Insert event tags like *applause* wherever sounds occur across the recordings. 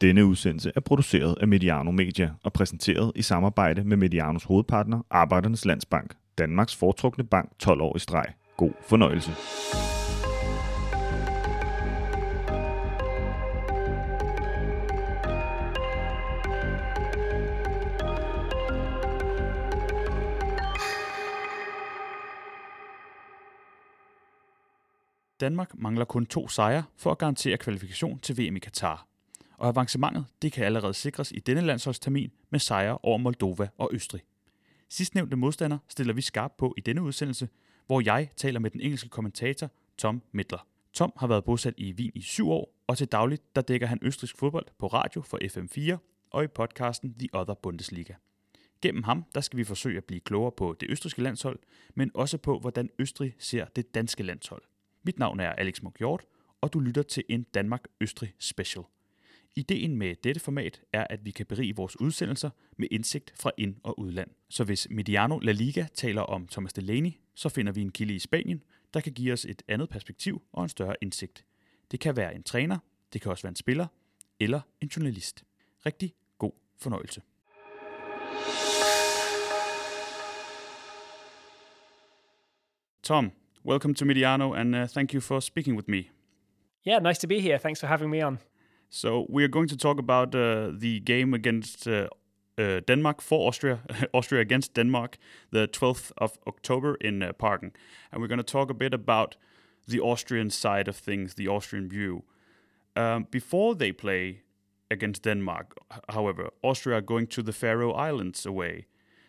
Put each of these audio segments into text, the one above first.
Denne udsendelse er produceret af Mediano Media og præsenteret i samarbejde med Medianos hovedpartner, Arbejdernes Landsbank, Danmarks foretrukne bank 12 år i streg. God fornøjelse. Danmark mangler kun to sejre for at garantere kvalifikation til VM i Katar. Og avancementet det kan allerede sikres i denne landsholdstermin med sejre over Moldova og Østrig. Sidstnævnte modstander stiller vi skarp på i denne udsendelse, hvor jeg taler med den engelske kommentator Tom Midler. Tom har været bosat i Wien i syv år, og til dagligt der dækker han østrisk fodbold på radio for FM4 og i podcasten The Other Bundesliga. Gennem ham der skal vi forsøge at blive klogere på det østriske landshold, men også på, hvordan Østrig ser det danske landshold. Mit navn er Alex Munk og du lytter til en Danmark-Østrig special. Ideen med dette format er, at vi kan berige vores udsendelser med indsigt fra ind- og udland. Så hvis Mediano La Liga taler om Thomas Delaney, så finder vi en kilde i Spanien, der kan give os et andet perspektiv og en større indsigt. Det kan være en træner, det kan også være en spiller eller en journalist. Rigtig god fornøjelse. Tom, welcome to Mediano and uh, thank you for speaking with me. Yeah, nice to be here. Thanks for having me on. So we are going to talk about uh, the game against uh, uh, Denmark for Austria, *laughs* Austria against Denmark, the 12th of October in uh, Parken, and we're going to talk a bit about the Austrian side of things, the Austrian view. Um, before they play against Denmark, however, Austria are going to the Faroe Islands away,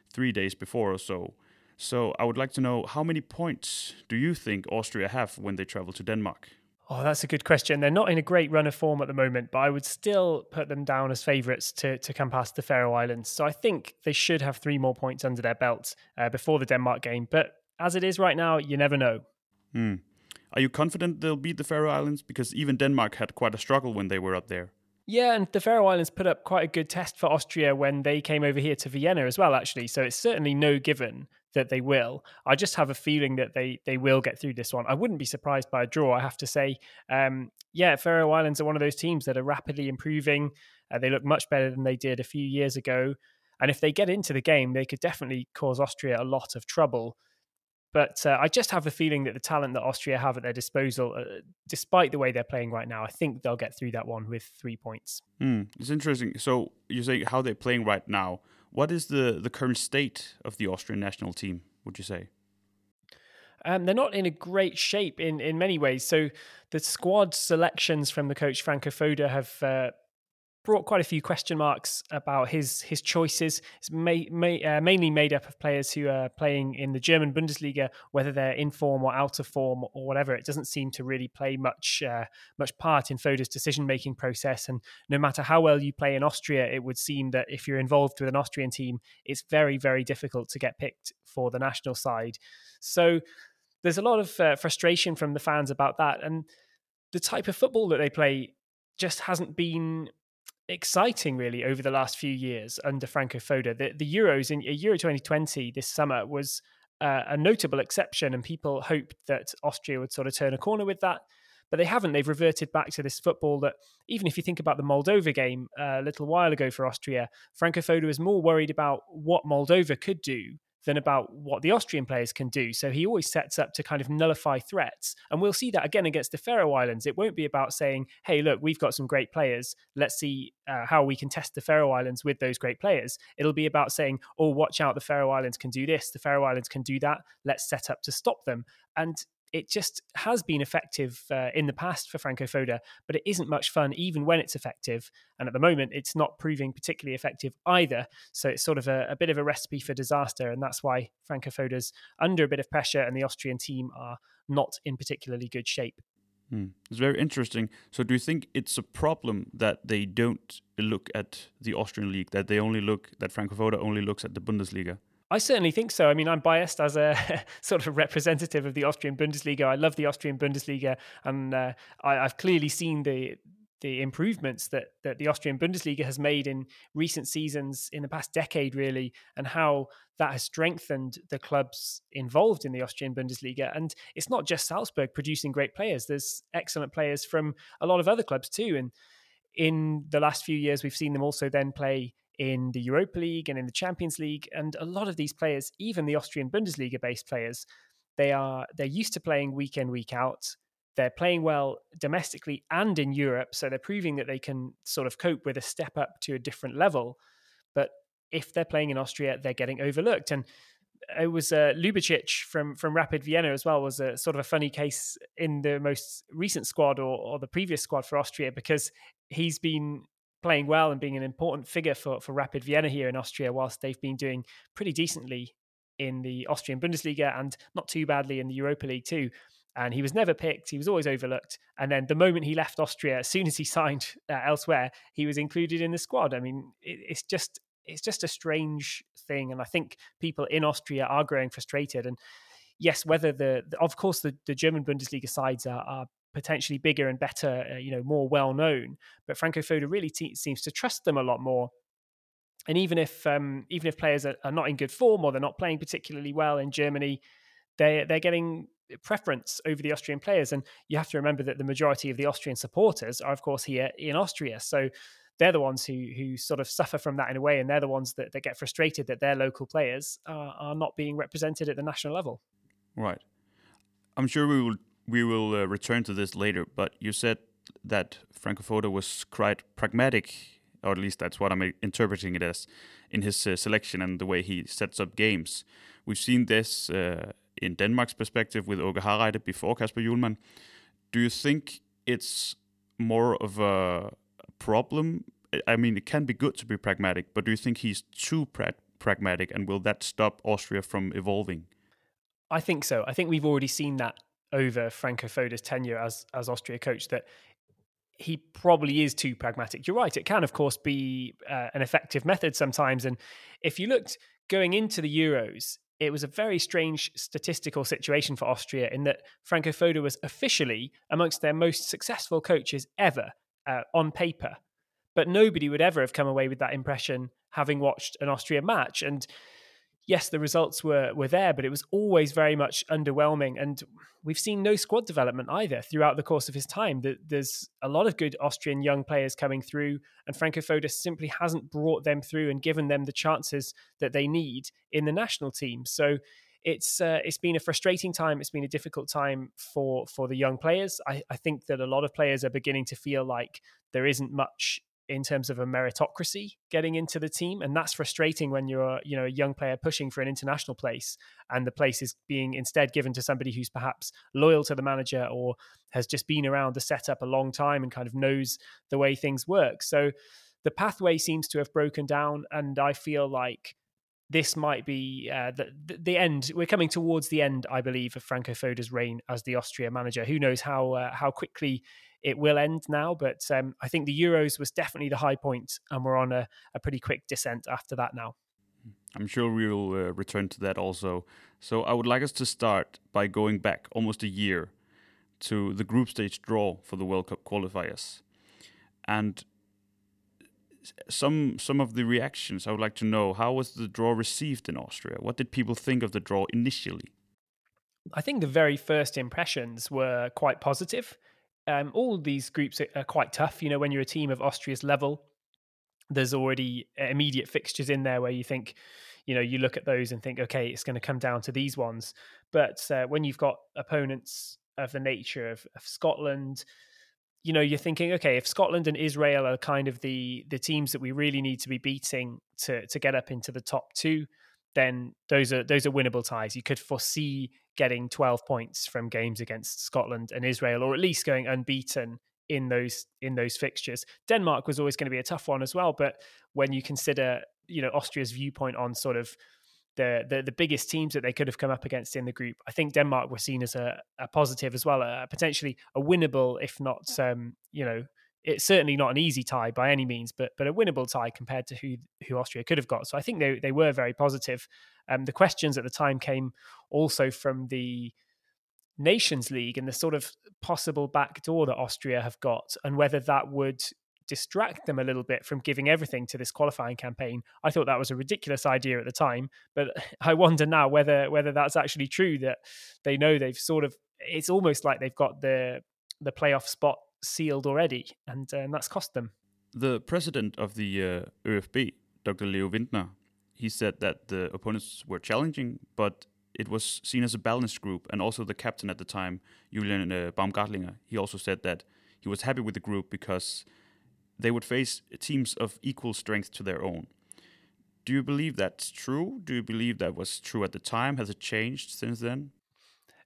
three days before or so. So I would like to know how many points do you think Austria have when they travel to Denmark? Oh, that's a good question. They're not in a great run of form at the moment, but I would still put them down as favourites to, to come past the Faroe Islands. So I think they should have three more points under their belt uh, before the Denmark game. But as it is right now, you never know. Hmm. Are you confident they'll beat the Faroe Islands? Because even Denmark had quite a struggle when they were up there. Yeah, and the Faroe Islands put up quite a good test for Austria when they came over here to Vienna as well, actually. So it's certainly no given that they will. I just have a feeling that they they will get through this one. I wouldn't be surprised by a draw. I have to say, um, yeah, Faroe Islands are one of those teams that are rapidly improving. Uh, they look much better than they did a few years ago, and if they get into the game, they could definitely cause Austria a lot of trouble. But uh, I just have a feeling that the talent that Austria have at their disposal, uh, despite the way they're playing right now, I think they'll get through that one with three points. Mm, it's interesting. So you say how they're playing right now. What is the, the current state of the Austrian national team, would you say? Um, they're not in a great shape in, in many ways. So the squad selections from the coach Franco Foda have uh, brought quite a few question marks about his his choices. It's uh, mainly made up of players who are playing in the German Bundesliga, whether they're in form or out of form or whatever. It doesn't seem to really play much uh, much part in Foda's decision making process. And no matter how well you play in Austria, it would seem that if you're involved with an Austrian team, it's very very difficult to get picked for the national side. So there's a lot of uh, frustration from the fans about that, and the type of football that they play just hasn't been exciting really over the last few years under Franco Foda. The, the Euros in Euro 2020 this summer was uh, a notable exception, and people hoped that Austria would sort of turn a corner with that. But they haven't. They've reverted back to this football that, even if you think about the Moldova game uh, a little while ago for Austria, Franco Foda was more worried about what Moldova could do than about what the Austrian players can do. So he always sets up to kind of nullify threats. And we'll see that again against the Faroe Islands. It won't be about saying, hey, look, we've got some great players. Let's see uh, how we can test the Faroe Islands with those great players. It'll be about saying, oh, watch out, the Faroe Islands can do this, the Faroe Islands can do that. Let's set up to stop them. And it just has been effective uh, in the past for Franco Foda, but it isn't much fun even when it's effective. And at the moment, it's not proving particularly effective either. So it's sort of a, a bit of a recipe for disaster. And that's why Franco Foda's under a bit of pressure and the Austrian team are not in particularly good shape. Hmm. It's very interesting. So, do you think it's a problem that they don't look at the Austrian league? That they only look that Franco Foda only looks at the Bundesliga? I certainly think so. I mean, I'm biased as a *laughs* sort of representative of the Austrian Bundesliga. I love the Austrian Bundesliga, and uh, I, have clearly seen the the improvements that that the Austrian Bundesliga has made in recent seasons, in the past decade, really, and how that has strengthened the clubs involved in the Austrian Bundesliga. And it's not just Salzburg producing great players. There's excellent players from a lot of other clubs too, and in the last few years, we've seen them also then play in the Europa League and in the Champions League. And a lot of these players, even the Austrian Bundesliga based players, they are they're used to playing week in, week out. They're playing well domestically and in Europe. So they're proving that they can sort of cope with a step up to a different level. But if they're playing in Austria, they're getting overlooked. And it was uh, Ljubicic from from Rapid Vienna as well was a sort of a funny case in the most recent squad or, or the previous squad for Austria because he's been playing well and being an important figure for for Rapid Vienna here in Austria whilst they've been doing pretty decently in the Austrian Bundesliga and not too badly in the Europa League too. And he was never picked. He was always overlooked. And then the moment he left Austria, as soon as he *laughs* signed uh, elsewhere, he was included in the squad. I mean, it, it's just it's just a strange thing. And I think people in Austria are growing frustrated. And yes, whether the, the of course the, the German Bundesliga sides are, are potentially bigger and better, uh, you know, more well known, but Franco Foda really te- seems to trust them a lot more. And even if um, even if players are, are not in good form or they're not playing particularly well in Germany, they they're getting preference over the Austrian players. And you have to remember that the majority of the Austrian supporters are, of course, here in Austria. So they're the ones who who sort of suffer from that in a way, and they're the ones that, that get frustrated that their local players are, are not being represented at the national level. Right. I'm sure we will we will uh, return to this later, but you said that Franco Foda was quite pragmatic, or at least that's what I'm interpreting it as, in his uh, selection and the way he sets up games. We've seen this uh, in Denmark's perspective with Åge Hareide before Kasper Hjulmand. Do you think it's more of a problem? I mean, it can be good to be pragmatic, but do you think he's too pra- pragmatic, and will that stop Austria from evolving? I think so. I think we've already seen that over Franco Foda's tenure as as Austria coach that he probably is too pragmatic. You're right. It can, of course, be uh, an effective method sometimes. And if you looked going into the Euros, it was a very strange statistical situation for Austria in that Franco Foda was officially amongst their most successful coaches ever uh, on paper. But nobody would ever have come away with that impression having watched an Austria match. And yes, the results were were there, but it was always very much underwhelming. And we've seen no squad development either throughout the course of his time. There's a lot of good Austrian young players coming through, and Franco Foda simply hasn't brought them through and given them the chances that they need in the national team. So it's uh, it's been a frustrating time. It's been a difficult time for for the young players. I, I think that a lot of players are beginning to feel like there isn't much in terms of a meritocracy getting into the team and that's frustrating when you're you know a young player pushing for an international place and the place is being instead given to somebody who's perhaps loyal to the manager or has just been around the setup a long time and kind of knows the way things work so the pathway seems to have broken down and i feel like this might be uh, the, the end. We're coming towards the end, I believe, of Franco Foda's reign as the Austria manager. Who knows how uh, how quickly it will end now. But um, I think the Euros was definitely the high point, and we're on a, a pretty quick descent after that now. I'm sure we will uh, return to that also. So I would like us to start by going back almost a year to the group stage draw for the World Cup qualifiers, and some some of the reactions I would like to know. How was the draw received in Austria? What did people think of the draw initially? I think the very first impressions were quite positive um, all these groups are, quite tough. You know, when you're a team of Austria's level, there's already immediate fixtures in there where you think, you know, you look at those and think, okay, it's going to come down to these ones. But uh, when you've got opponents of the nature of, of, Scotland, you know, you're thinking, okay, if Scotland and Israel are kind of the the teams that we really need to be beating to to get up into the top two, then those are those are winnable ties. You could foresee getting 12 points from games against Scotland and Israel, or at least going unbeaten in those in those fixtures. Denmark was always going to be a tough one as well, but when you consider you know Austria's viewpoint on sort of the, the, the biggest teams that they could have come up against in the group, I think Denmark were seen as a, a positive as well, a, potentially a winnable, if not um, you know it's certainly not an easy tie by any means, but but a winnable tie compared to who who Austria could have got. So I think they they were very positive. Um, the questions at the time came also from the Nations League and the sort of possible backdoor that Austria have got, and whether that would distract them a little bit from giving everything to this qualifying campaign. I thought that was a ridiculous idea at the time, but *laughs* I wonder now whether whether that's actually true that they know they've sort of it's almost like they've got the the playoff spot sealed already, and, uh, and that's cost them. The president of the uh, ÖFB, Dr. Leo Windtner, he said that the opponents were challenging, but it was seen as a balanced group. And also the captain at the time, Julian uh, Baumgartlinger, he also said that he was happy with the group because they would face teams of equal strength to their own. Do you believe that's true? Do you believe that was true at the time? Has it changed since then?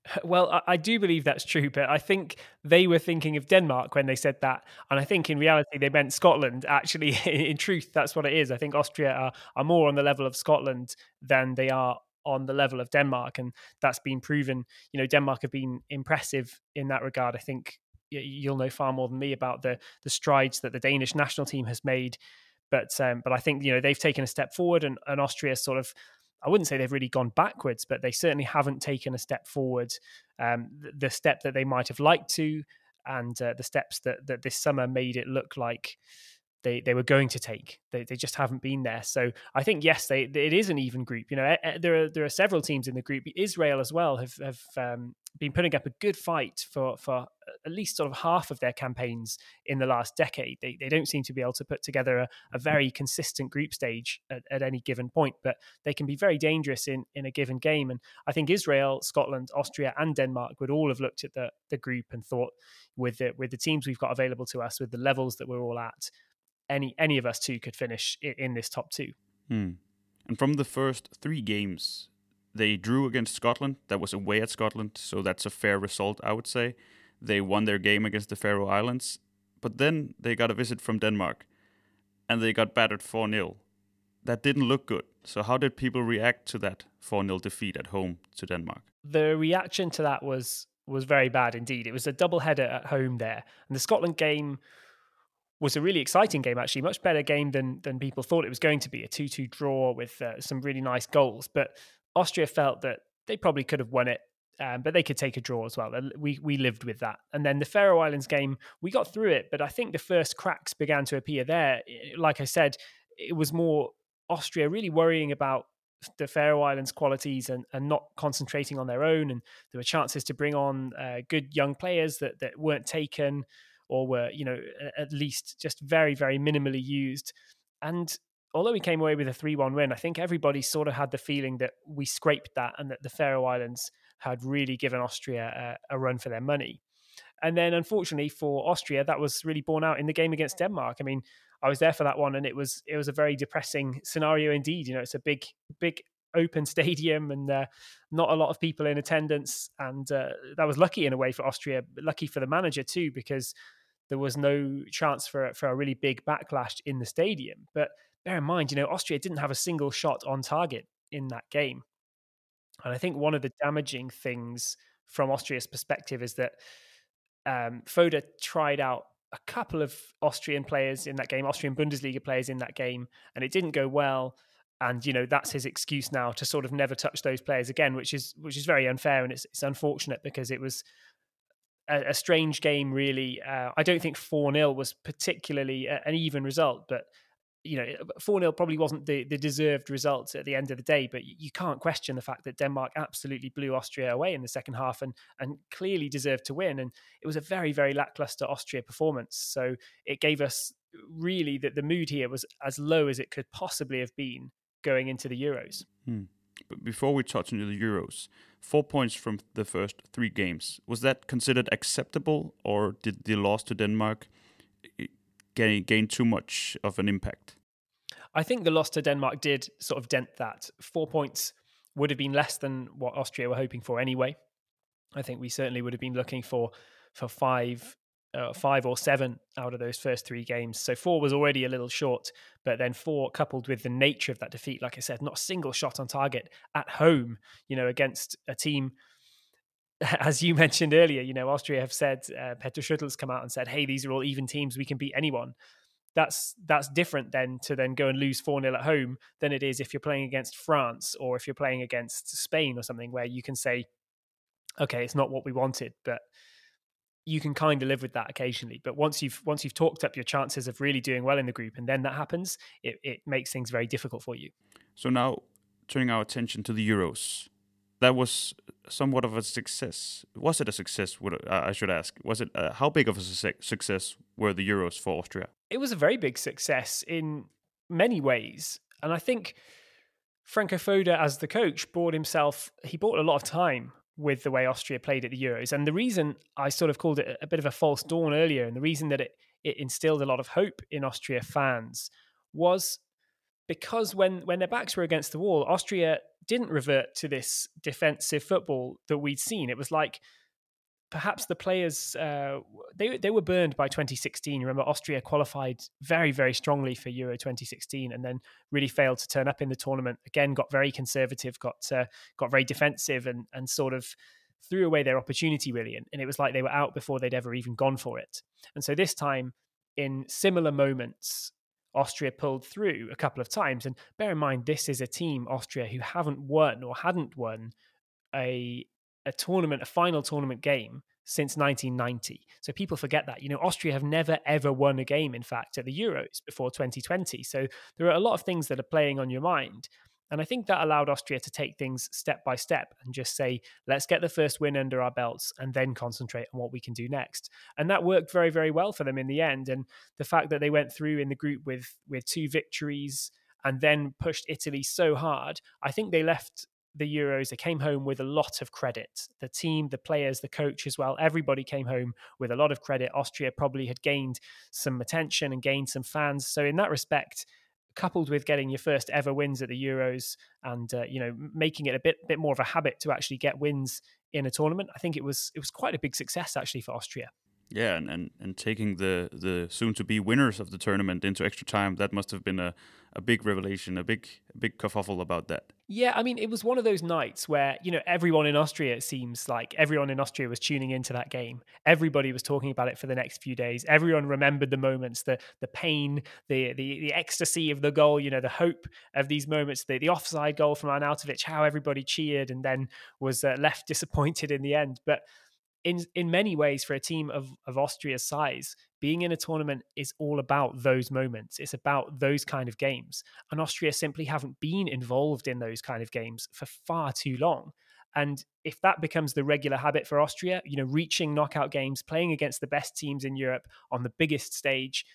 *laughs* Well, I, do believe that's true, but I think they were thinking of Denmark when they said that. And I think in reality, they meant Scotland. Actually, *laughs* in truth, that's what it is. I think Austria are, are more on the level of Scotland than they are on the level of Denmark. And that's been proven. You know, Denmark have been impressive in that regard. I think you'll know far more than me about the the strides that the Danish national team has made. But um, but I think you know they've taken a step forward, and, and Austria sort of I wouldn't say they've really gone backwards, but they certainly haven't taken a step forward. Um, the, step that they might have liked to, and uh, the steps that that this summer made it look like they they were going to take. They they just haven't been there. So I think yes, they it is an even group. You know, eh, eh, there are there are several teams in the group. Israel as well have have um, been putting up a good fight for for uh, at least sort of half of their campaigns in the last decade. They they don't seem to be able to put together a, a very consistent group stage at, at any given point, but they can be very dangerous in in a given game. And I think Israel, Scotland, Austria, and Denmark would all have looked at the the group and thought with the with the teams we've got available to us, with the levels that we're all at any any of us two could finish in, in this top two. Hmm. And from the first three games, they drew against Scotland. That was away at Scotland, so that's a fair result, I would say. They won their game against the Faroe Islands, but then they got a visit from Denmark, and they got battered 4 0. That didn't look good. So, how did people react to that 4 0 defeat at home to Denmark? The reaction to that was was very bad indeed. It was a double header at home there, and the Scotland game was a really exciting game, actually, much better game than than people thought it was going to be. A two-two draw with uh, some really nice goals, but Austria felt that they probably could have won it, um, but they could take a draw as well. We we lived with that, and then the Faroe Islands game, we got through it, but I think the first cracks began to appear there. Like I said, it was more Austria really worrying about the Faroe Islands qualities and, and not concentrating on their own. And there were chances to bring on uh, good young players that, that weren't taken or were, you know, at least just very, very minimally used. And although we came away with a 3 1 win, I think everybody sort of had the feeling that we scraped that and that the Faroe Islands had really given Austria a, a run for their money. And then, unfortunately for Austria, that was really borne out in the game against Denmark. I mean, I was there for that one, and it was it was a very depressing scenario indeed. You know, it's a big big open *laughs* stadium and uh, not a lot of people in attendance, and uh, that was lucky in a way for Austria, lucky for the manager too, because there was no chance for for a really big backlash in the stadium. But bear in mind, you know, Austria didn't have a single shot on target in that game, and I think one of the damaging things from Austria's perspective is that um, Foda tried out a couple of Austrian players in that game, Austrian Bundesliga players in that game, and it didn't go well. And you know that's his excuse now to sort of never touch those players again, which is which is very unfair and it's, it's unfortunate because it was a, a strange game, really. Uh, I don't think 4 0 was particularly a, an even result, but you know, 4 0 probably wasn't the, the deserved result at the end of the day, but you can't question the fact that Denmark absolutely blew Austria away in the second half and, and clearly deserved to win. And it was a very, very lackluster Austria performance. So it gave us really that the mood here was as low as it could possibly have been going into the Euros. Hmm. But before we touch on the Euros, four points from the first three games. Was that considered acceptable, or did the loss to Denmark eh, gain, gain too much of an impact? I think the loss to Denmark did sort of dent that. Four points would have been less than what Austria were hoping for anyway. I think we certainly would have been looking for for five uh, five or seven out of those first three games. So four was already a little short, but then four coupled with the nature of that defeat, like I said, not a single shot on target at home, you know, against a team. *laughs* As you mentioned earlier, you know, Austria have said, uh, Peter Schöttel's come out and said, hey, these are all even teams. We can beat anyone. That's that's different then to then go and lose 4 0 at home than it is if you're playing against France or if you're playing against Spain or something where you can say, okay, it's not what we wanted, but you can kind of live with that occasionally. But once you've once you've talked up your chances of really doing well in the group, and then that happens, it, it makes things very difficult for you. So now, turning our attention to the Euros, that was somewhat of a success. Was it a success? Would I should ask? Was it uh, how big of a su- success were the Euros for Austria? it was a very big success in many ways. And I think Franco Foda, as the coach, bought himself, he bought a lot of time with the way Austria played at the Euros. And the reason I sort of called it a bit of a false dawn earlier, and the reason that it, it instilled a lot of hope in Austria fans was because when when their backs were against the wall, Austria didn't revert to this defensive football that we'd seen. It was like perhaps the players uh, they they were burned by 2016. Remember, Austria qualified very very strongly for Euro 2016, and then really failed to turn up in the tournament. Again, got very conservative, got uh, got very defensive, and and sort of threw away their opportunity really. And, and it was like they were out before they'd ever even gone for it. And so this time, in similar moments. Austria pulled through a couple of times. And bear in mind, this is a team, Austria, who haven't won or hadn't won a a tournament, a final tournament game since 1990. So people forget that. You know, Austria have never ever won a game, in fact, at the Euros before 2020. So there are a lot of things that are playing on your mind. And I think that allowed Austria to take things step by step and just say, let's get the first win under our belts and then concentrate on what we can do next. And that worked very, very well for them in the end. And the fact that they went through in the group with with two victories and then pushed Italy so hard, I think they left the Euros, they came home with a lot of credit. The team, the players, the coach as well, everybody came home with a lot of credit. Austria probably had gained some attention and gained some fans. So, in that respect, coupled with getting your first ever wins at the Euros and uh, you know making it a bit bit more of a habit to actually get wins in a tournament, I think it was it was quite a big success actually for Austria. Yeah, and, and, and taking the, the soon to be winners of the tournament into extra time, that must have been a, a big revelation, a big big kerfuffle about that. Yeah, I mean, it was one of those nights where you know everyone in Austria. It seems like everyone in Austria was tuning into that game. Everybody was talking about it for the next few days. Everyone remembered the moments, the the pain, the the the ecstasy of the goal. You know, the hope of these moments. The the offside goal from Arnautovic. How everybody cheered and then was uh, left *laughs* disappointed in the end. But in in many ways for a team of of Austria's size, being in a tournament is all about those moments. It's about those kind of games. And Austria simply haven't been involved in those kind of games for far too long. And if that becomes the regular habit for Austria, you know, reaching knockout games, playing against the best teams in Europe on the biggest stage,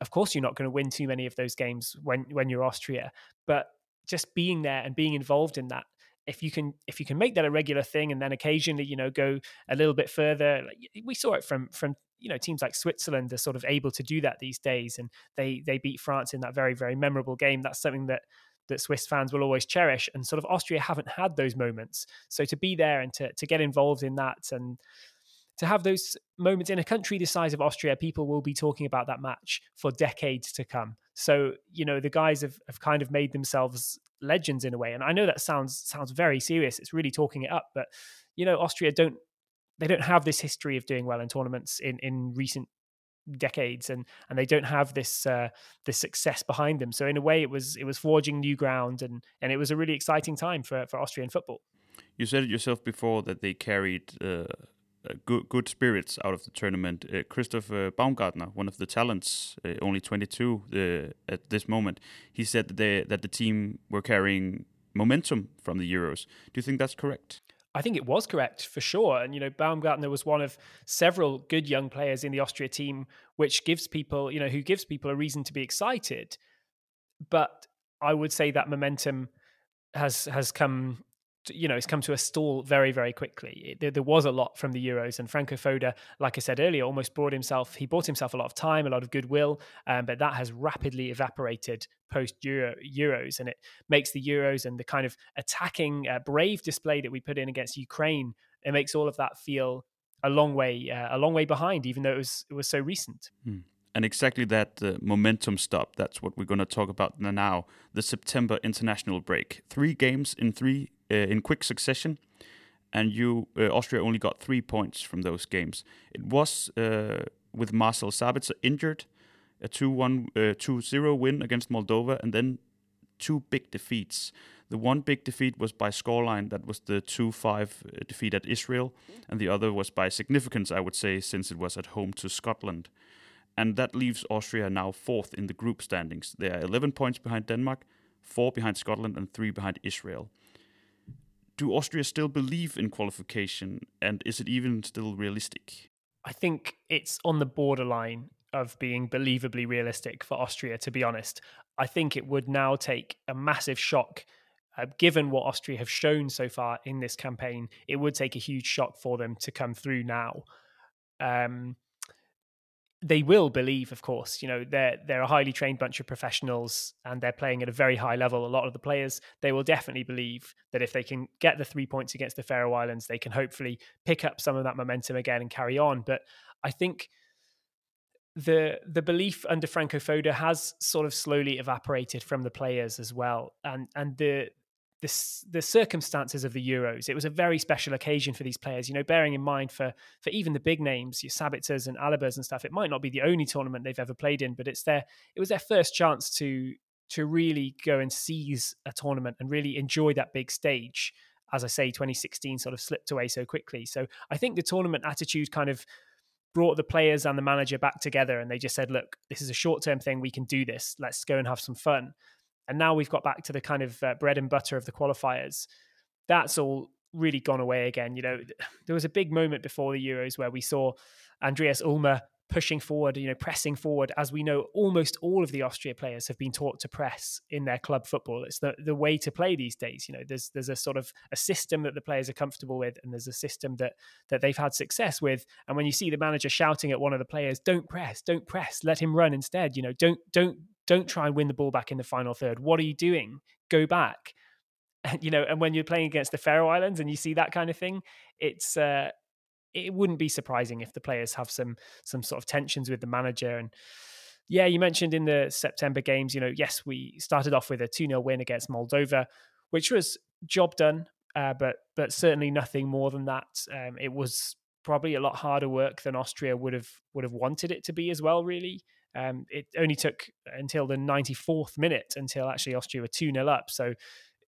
of course you're not going to win too many of those games when when you're Austria, but just being there and being involved in that if you can if you can make that a regular thing and then occasionally you know go a little bit further like we saw it from from you know teams like Switzerland are sort of able to do that these days and they they beat France in that very very memorable game that's something that that Swiss fans will always cherish and sort of Austria haven't had those moments so to be there and to to get involved in that and to have those moments in a country the size of Austria, people will be talking about that match for decades to come. So, you know, the guys have, have kind of made themselves legends in a way. And I know that sounds sounds very serious. It's really talking it up, but you know, Austria don't they don't have this history of doing well in tournaments in in recent decades and and they don't have this uh this success behind them so in a way it was it was forging new ground and and it was a really exciting time for for Austrian football you said it yourself before that they carried uh, good good spirits out of the tournament. Uh, Christopher Baumgartner, one of the talents, uh, only 22 uh, at this moment, he said that they, that the team were carrying momentum from the Euros. Do you think that's correct? I think it was correct for sure. And, you know, Baumgartner was one of several good young players in the Austria team, which gives people, you know, who gives people a reason to be excited. But I would say that momentum has has come you know, it's come to a stall very, very quickly. It, there, was a lot from the Euros, and Franco Foda, like I said earlier, almost bought himself. He bought himself a lot of time, a lot of goodwill, um, but that has rapidly evaporated post Euros, and it makes the Euros and the kind of attacking, uh, brave display that we put in against Ukraine. It makes all of that feel a long way, uh, a long way behind, even though it was it was so recent. Hmm and exactly that uh, momentum stop that's what we're going to talk about now the september international break. Three games in three uh, in quick succession and you uh, austria only got three points from those games. It was uh, with marcel sabitzer injured a 2-1 2-0 uh, win against moldova and then two big defeats. The one big defeat was by scoreline that was the 2-5 uh, defeat at israel and the other was by significance i would say since it was at home to scotland and that leaves Austria now fourth in the group standings. They are 11 points behind Denmark, four behind Scotland, and three behind Israel. Do Austria still believe in qualification, and is it even still realistic? I think it's on the borderline. of being believably realistic for Austria, to be honest. I think it would now take a massive shock. Uh, given what Austria have shown so far in this campaign, it would take a huge shock for them to come through now. Um, they will believe, of course. You know, they're they're a highly trained bunch of professionals and they're playing at a very high level. A lot of the players, they will definitely believe that if they can get the three points against the Faroe Islands, they can hopefully pick up some of that momentum again and carry on. But I think the the belief under Franco Foda has sort of slowly evaporated from the players as well. And and the the, the circumstances of the Euros. It was a very special occasion for these players. You know, bearing in mind for for even the big names, your Sabitzers and Alabas and stuff. It might not be the only tournament they've ever played in, but it's their it was their first chance to to really go and seize a tournament and really enjoy that big stage. As I say, 2016 sort of slipped away so quickly. So I think the tournament attitude kind of brought the players and the manager back together and they just said, look, this is a short term thing. We can do this. Let's go and have some fun and now we've got back to the kind of uh, bread and butter of the qualifiers. That's all really gone away again. You know, there was a big moment before the Euros where we saw Andreas Ulmer pushing forward, you know, pressing forward, as we know almost all of the Austria players have been taught to press in their club football. It's the, the way to play these days. You know, there's there's a sort of a system that the players are comfortable with, and there's a system that that they've had success with. And when you see the manager shouting at one of the players, "Don't press, don't press, let him run instead," you know, don't don't don't try and win the ball back in the final third. What are you doing? Go back. And, *laughs* you know, and when you're playing against the Faroe Islands and you see that kind of thing, it's uh, it wouldn't be surprising if the players have some some sort of tensions with the manager. And yeah, you mentioned in the September games, you know, yes, we started off with a 2 0 win against Moldova, which was job done, uh, but but certainly nothing more than that. Um, it was probably a lot harder work than Austria would have would have wanted it to be as well. Really, um, it only took until the 94th minute until actually Austria were 2 0 up. So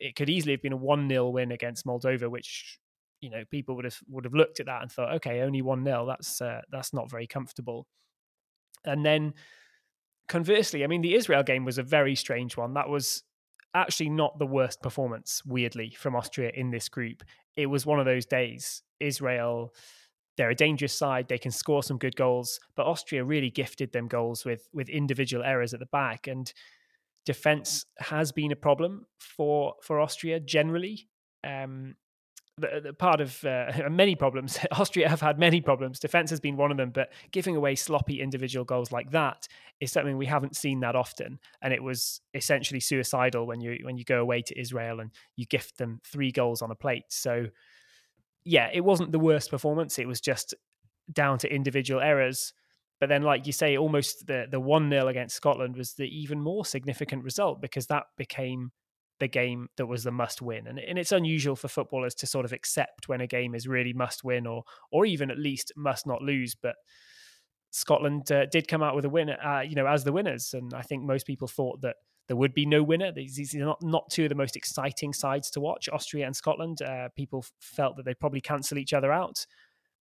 it could easily have been a 1 0 win against Moldova, which you know people would have would have looked at that and thought, okay, only one 0 That's uh, that's not very comfortable. And then conversely, I mean, the Israel game was a very strange one. That was actually not the worst performance, weirdly, from Austria in this group. It was one of those days. Israel they're a dangerous side. They can score some good goals, but Austria really gifted them goals with with individual errors at the back. And defense has been a problem for for Austria generally. Um, part of uh, *laughs* many problems. *laughs* Austria have had many problems. Defense has been one of them, but giving away sloppy individual goals like that is something we haven't seen that often. And it was essentially suicidal when you when you go away to Israel and you gift them three goals on a plate. So yeah, it wasn't the worst performance. It was just down to individual errors. But then, like you say, almost the the one 0 against Scotland was the even more significant result because that became the game that was the must win. And, and it's unusual for footballers to sort of accept when a game is really must win or or even at least must not lose. But Scotland uh, did come out with a win, uh, you know, as the winners. And I think most people thought that there would be no winner. These, these are not, not two of the most exciting sides to watch, Austria and Scotland. Uh, people felt that they'd probably cancel each other out.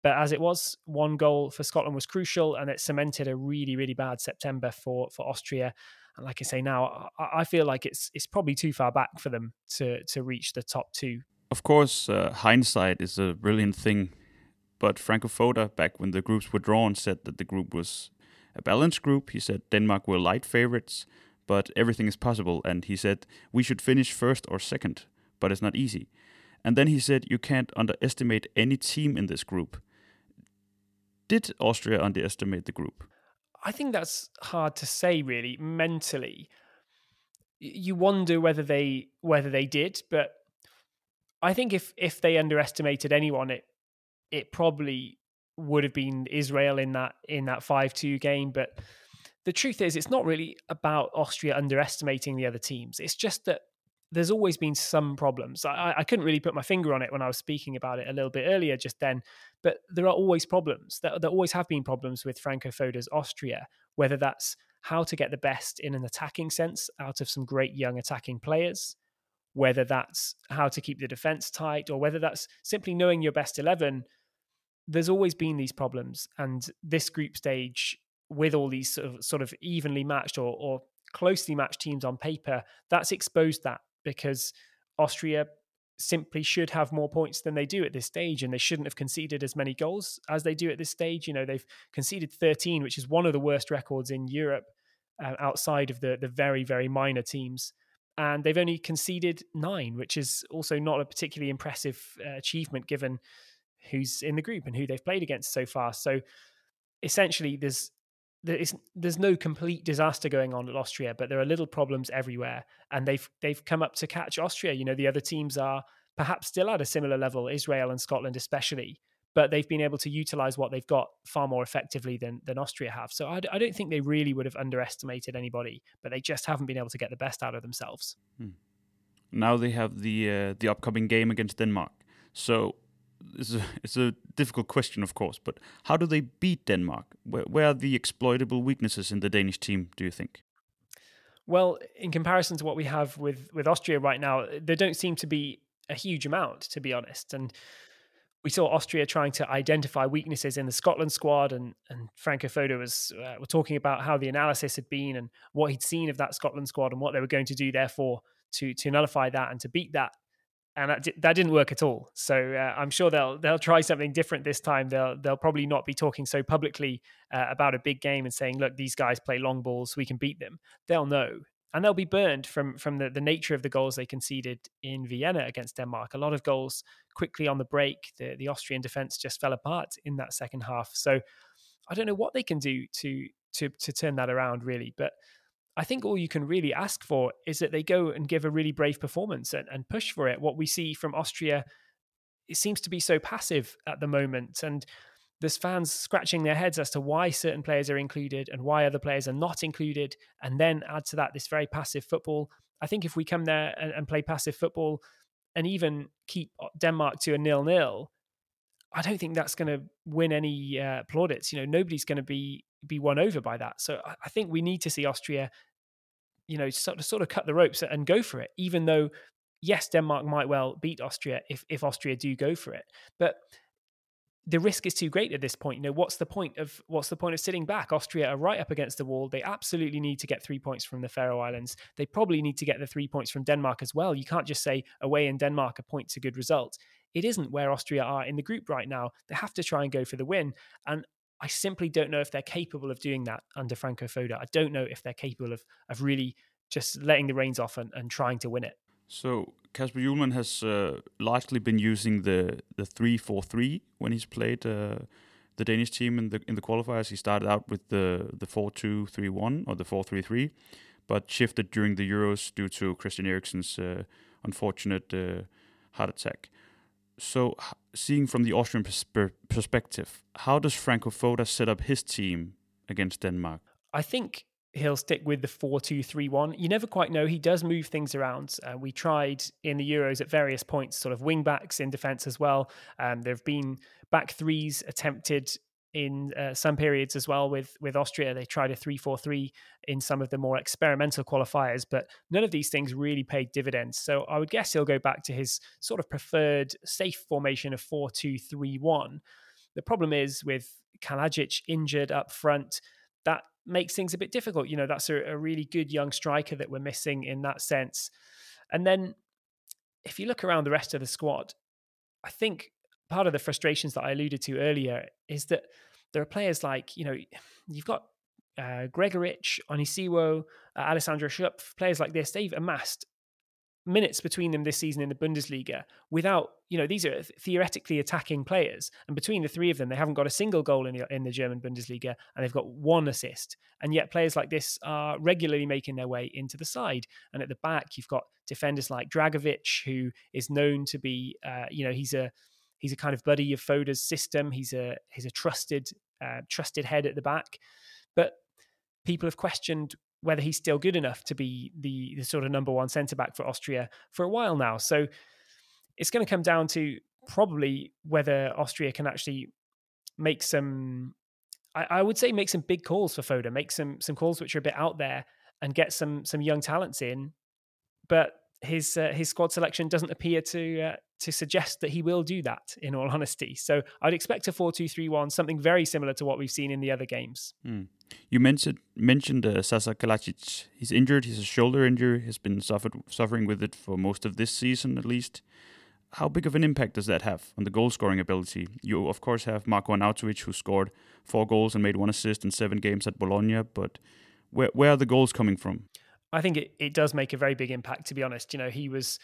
But as it was, one goal for Scotland was crucial and it cemented a really, really bad September for, for Austria. And like I say now, I, I feel like it's it's probably too far back for them to, to reach the top two. Of course, uh, hindsight is a brilliant thing. But Franco Foda, back when the groups were drawn, said that the group was a balanced group. He said Denmark were light favorites but everything is possible. And he said, we should finish first or second, but it's not easy. And then he said, you can't underestimate any team in this group. Did Austria underestimate the group? I think that's hard to say, really. Mentally, you wonder whether they whether they did, but I think if if they underestimated anyone, it it probably would have been Israel in that in that five two game. But the truth is, it's not really about Austria underestimating the other teams. It's just that there's always been some problems. I, I, couldn't really put my finger on it when I was speaking about it a little bit earlier just then, but there are always problems. There, there always have been problems with Franco Foda's Austria, whether that's how to get the best in an attacking sense out of some great young attacking players, whether that's how to keep the defense tight, or whether that's simply knowing your best 11. There's always been these problems. And this group stage with all these sort of, sort of evenly matched or, or closely matched teams on paper, that's exposed that because Austria simply should have more points than they do at this stage, and they shouldn't have conceded as many goals as they do at this stage. You know, they've conceded 13, which is one of the worst records in Europe uh, outside of the the very very minor teams. And they've only conceded nine, which is also not a particularly impressive uh, achievement given who's in the group and who they've played against so far. So essentially, there's there's there's no complete disaster going on at Austria, but there are little problems everywhere, and they've they've come up to catch Austria. You know, the other teams are perhaps still at a similar level, Israel and Scotland especially, but they've been able to utilize what they've got far more effectively than than Austria have. So I, I don't think they really would have underestimated anybody, but they just haven't been able to get the best out of themselves. Hmm. Now they have the uh, the upcoming game against Denmark. So it's a, it's a difficult question, of course, but how do they beat Denmark? Where, where are the exploitable weaknesses in the Danish team, do you think? Well, in comparison to what we have with, with Austria right now, there don't seem to be a huge amount, to be honest. And we saw Austria trying to identify weaknesses in the Scotland squad, and and Franco Foda was uh, talking about how the analysis had been and what he'd seen of that Scotland squad and what they were going to do, therefore, to to nullify that and to beat that and that, that didn't work at all. So uh, I'm sure they'll they'll try something different this time. They'll they'll probably not be talking so publicly uh, about a big game and saying, "Look, these guys play long balls, we can beat them." They'll know, and they'll be burned from from the, the nature of the goals they conceded in Vienna against Denmark. A lot of goals quickly on the break. The the Austrian defense just fell apart in that second half. So I don't know what they can do to to to turn that around really, but I think all you can really ask for is that they go and give a really brave performance and, and push for it. What we see from Austria, it seems to be so passive at the moment. And there's fans scratching their heads as to why certain players are included and why other players are not included. And then add to that this very passive football. I think if we come there and, and play passive football and even keep Denmark to a nil nil, I don't think that's going to win any uh, plaudits. You know, nobody's going to be be won over by that. So I, I think we need to see Austria you know, sort of, sort of cut the ropes and go for it, even though, yes, Denmark might well beat Austria if, if Austria do go for it. But the risk is too great at this point. You know, what's the point of what's the point of sitting back? Austria are right up against the wall. They absolutely need to get three points from the Faroe Islands. They probably need to get the three points from Denmark as well. You can't just say away in Denmark a point's a good result. It isn't where Austria are in the group right now. They have to try and go for the win. And I simply don't know if they're capable of doing that under Franco Foda. I don't know if they're capable of of really just letting the reins off and, and trying to win it. So Kasper Hjulmand has uh, largely been using the the three four three when he's played uh, the Danish team in the in the qualifiers. He started out with the the four two three one or the four three three, but shifted during the Euros due to Christian Eriksen's uh, unfortunate uh, heart attack so seeing from the Austrian pers- perspective, how does Franco Foda set up his team against Denmark? I think he'll stick with the 4-2-3-1. You never quite know. He does move things around. Uh, we tried in the Euros at various points, sort of wing backs in defence as well. Um, there have been back threes attempted in uh, some periods as well with with Austria. They tried a three four three in some of the more experimental qualifiers, but none of these things really paid dividends. So I would guess he'll go back to his sort of preferred safe formation of four two three one. The problem is with Kalajdzic injured up front, that makes things a bit difficult. You know, that's a, a really good young striker that we're missing in that sense. And then if you look around the rest of the squad, I think part of the frustrations that I alluded to earlier is that there are players like, you know, you've got uh, Gregoritsch, Onisiwo, uh, Alessandro Schöpf, players like this, they've amassed minutes between them this season in the Bundesliga without, you know, these are theoretically attacking players. And between the three of them, they haven't got a single goal in the, in the German Bundesliga and they've got one assist. And yet players like this are regularly making their way into the side. And at the back, you've got defenders like Dragovic, who is known to be, uh, you know, he's a He's a kind of buddy of Foda's system. He's a he's a trusted uh, trusted head at the back, but people have questioned whether he's still good enough to be the, the sort of number one centre back for Austria for a while now. So it's going to come down to probably whether Austria can actually make some. I, would say make some big calls for Foda, make some some calls which are a bit out there, and get some some young talents in. But his uh, his squad selection doesn't appear to uh, to suggest that he will do that. In all *laughs* honesty, so I'd expect a four-two-three-one, something very similar to what we've seen in the other games. Mm. You mentioned mentioned uh, Sasa Kalajdzic. He's injured. He's a shoulder injury. Has been suffered suffering with it for most of this season, at least. how big of an impact does that have on the goal scoring ability? You, of course, have Marko Arnautovic, who scored four goals and made one assist in seven games at Bologna, but where, where are the goals coming from? I think it, it does make a very big impact, to be honest. You know, he was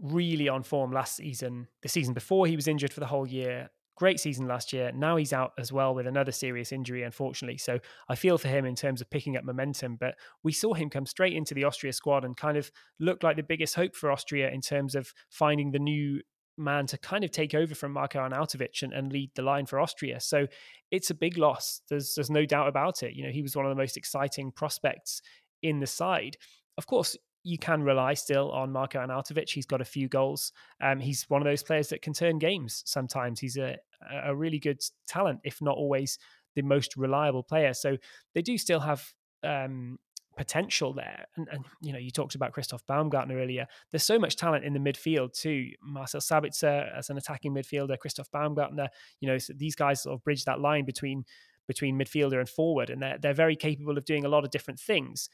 really on form last season. The season before, he was injured for the whole year. Great season last year. Now he's out as well with another serious injury, unfortunately. So I feel for him in terms of picking up momentum. But we saw him come straight into the Austria squad and kind of look like the biggest hope for Austria in terms of finding the new man to kind of take over from Marko Arnautovic and, and lead the line for Austria. So it's a big loss. There's there's no doubt about it. You know, he was one of the most exciting prospects in the side. Of course, you can rely still on Marko Arnautovic. He's got a few goals. Um, he's one of those players that can turn games sometimes. He's a, a really good talent, if not always the most reliable player. So they do still have um, potential there. And, and, you know, you talked about Christoph Baumgartner earlier. There's so much talent in the midfield too. Marcel Sabitzer as an attacking midfielder, Christoph Baumgartner. You know, so these guys sort of bridge that line between between midfielder and forward, and they're they're very capable of doing a lot of different things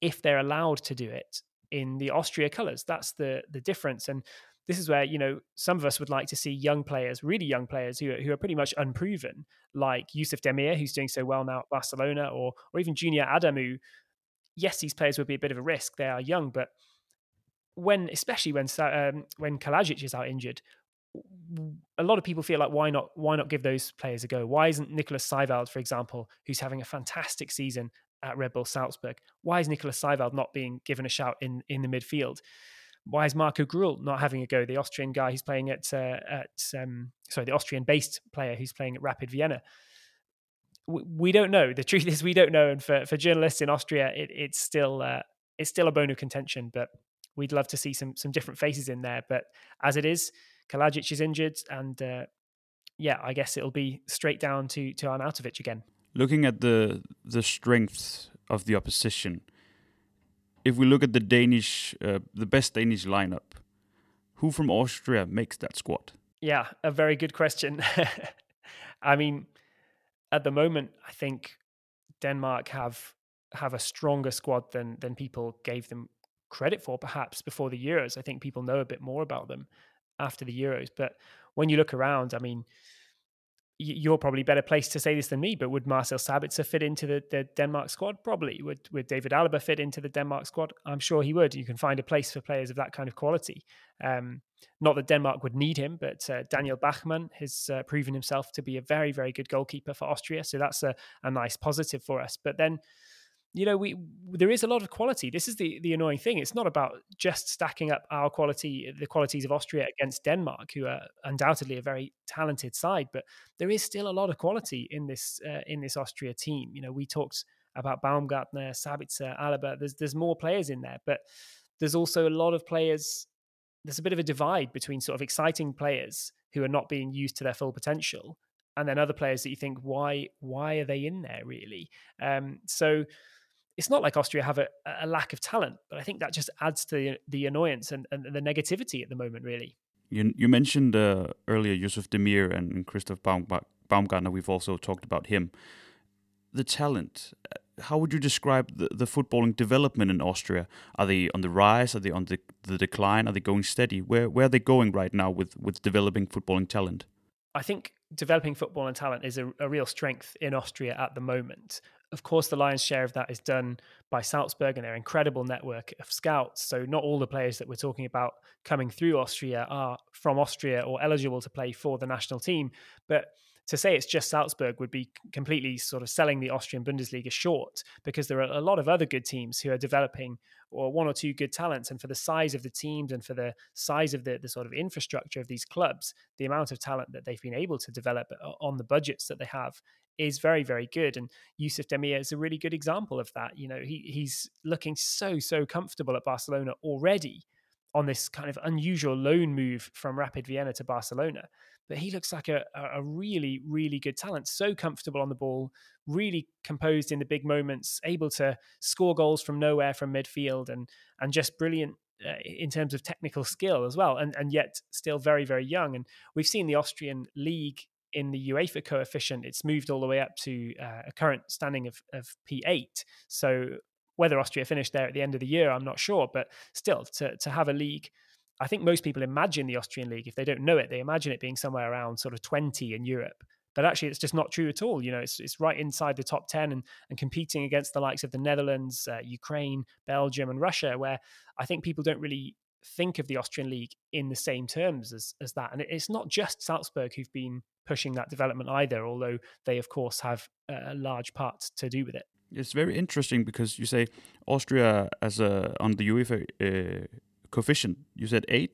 if they're allowed to do it in the Austria colours. That's the the difference. And this is where you know some of us would like to see young players, really young players who are, who are pretty much unproven, like Yusuf Demir, who's doing so well now at Barcelona, or or even Junior Adamu. Yes, these players would be a bit of a risk. They are young, but when, especially when um, when Kalajdzic is out injured, a lot of people feel like why not why not give those players a go? Why isn't Nicolas Seiwald, for example, who's having a fantastic season at Red Bull Salzburg. Why is Nicolas Seiwald not being given a shout in, in the midfield? Why is Marco Grüll not having a go? The Austrian guy who's playing at uh, at um, sorry, the Austrian-based player who's playing at Rapid Vienna. We, we, don't know. The truth is, we don't know. And for, for journalists in Austria, it, it's still uh, it's still a bone of contention. But we'd love to see some some different faces in there. But as it is, Kalajdzic is injured, and uh, yeah, I guess it'll be straight down to to Arnautovic again looking at the the strengths of the opposition, if we look at the Danish, uh, the best Danish lineup, who from Austria makes that squad? Yeah, a very good question. *laughs* I mean, at the moment, I think Denmark have have a stronger squad than than people gave them credit for, perhaps before the Euros. I think people know a bit more about them after the Euros. But when you look around, I mean, you're probably better placed to say this than me, but would Marcel Sabitzer fit into the, the, Denmark squad? Probably. Would would David Alaba fit into the Denmark squad? I'm sure he would. You can find a place for players of that kind of quality. Um, not that Denmark would need him, but uh, Daniel Bachmann has uh, proven himself to be a very, very good goalkeeper for Austria. So that's a, a nice positive for us. But then you know, we there is a lot of quality. This is the the annoying thing. It's not about just stacking up our quality, the qualities of Austria against Denmark, who are undoubtedly a very talented side, but there is still a lot of quality in this uh, in this Austria team. You know, we talked about Baumgartner, Sabitzer, Alaba. There's there's more players in there, but there's also a lot of players. There's a bit of a divide between sort of exciting players who are not being used to their full potential, and then other players that you think, why why are they in there really? Um, so it's not like Austria have a, a lack of talent, but I think that just adds to the, the annoyance and, and, the negativity at the moment, really. You, you mentioned uh, earlier Yusuf Demir and Christoph Baum, Baumgartner. We've also talked about him. The talent, uh, how would you describe the, the footballing development in Austria? Are they on the rise? Are they on the, the decline? Are they going steady? Where, where are they going right now with, with developing footballing talent? I think developing football and talent is a, a, real strength in Austria at the moment of course, the lion's share of that is done by Salzburg and their incredible network of scouts. So, not all the players that we're talking about coming through Austria are from Austria or eligible to play for the national team. But to say it's just Salzburg would be completely sort of selling the Austrian Bundesliga short because there are a lot of other good teams who are developing or one or two good talents. And for the size of the teams and for the size of the, the sort of infrastructure of these clubs, the amount of talent that they've been able to develop uh, on the budgets that they have is very, very good. And Yusuf Demir is a really good example of that. You know, he he's looking so, so comfortable at Barcelona already on this kind of unusual loan move from Rapid Vienna to Barcelona. But he looks like a, a really, really good talent. So comfortable on the ball, really composed in the big moments, able to score goals from nowhere from midfield, and and just brilliant uh, in terms of technical skill as well, and and yet still very very young. And we've seen the Austrian league in the UEFA coefficient, it's moved all the way up to uh, a current standing of, of P8. So whether Austria finished there at the end of the year, I'm not sure, but still to, to have a league I think most people imagine the Austrian league, if they don't know it, they imagine it being somewhere around sort of 20 in Europe. But actually, it's just not true at all. You know, it's, it's right inside the top 10 and, and competing against the likes of the Netherlands, uh, Ukraine, Belgium, and Russia, where I think people don't really think of the Austrian league in the same terms as, as that. And it's not just Salzburg who've been pushing that development either, although they, of course, have a large part to do with it. It's very interesting because you say Austria as a on the UEFA uh, coefficient. You said eight.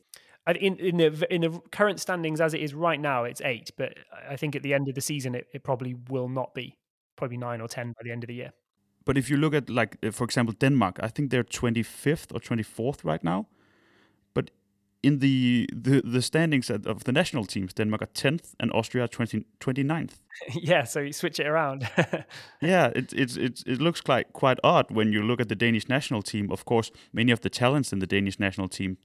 In in the in the current standings as it is right now, it's eight. But I think at the end of the season, it, it probably will not be. Probably nine or ten by the end of the year. But if you look at like uh, for example Denmark, I think they're twenty fifth or twenty fourth right now. In the the, the standings of the national teams, Denmark are tenth and Austria 20, 29th. *laughs* yeah, so you switch it around. *laughs* yeah, it, it's it's it looks like quite odd when you look at the Danish national team. Of course, many of the talents in the Danish national team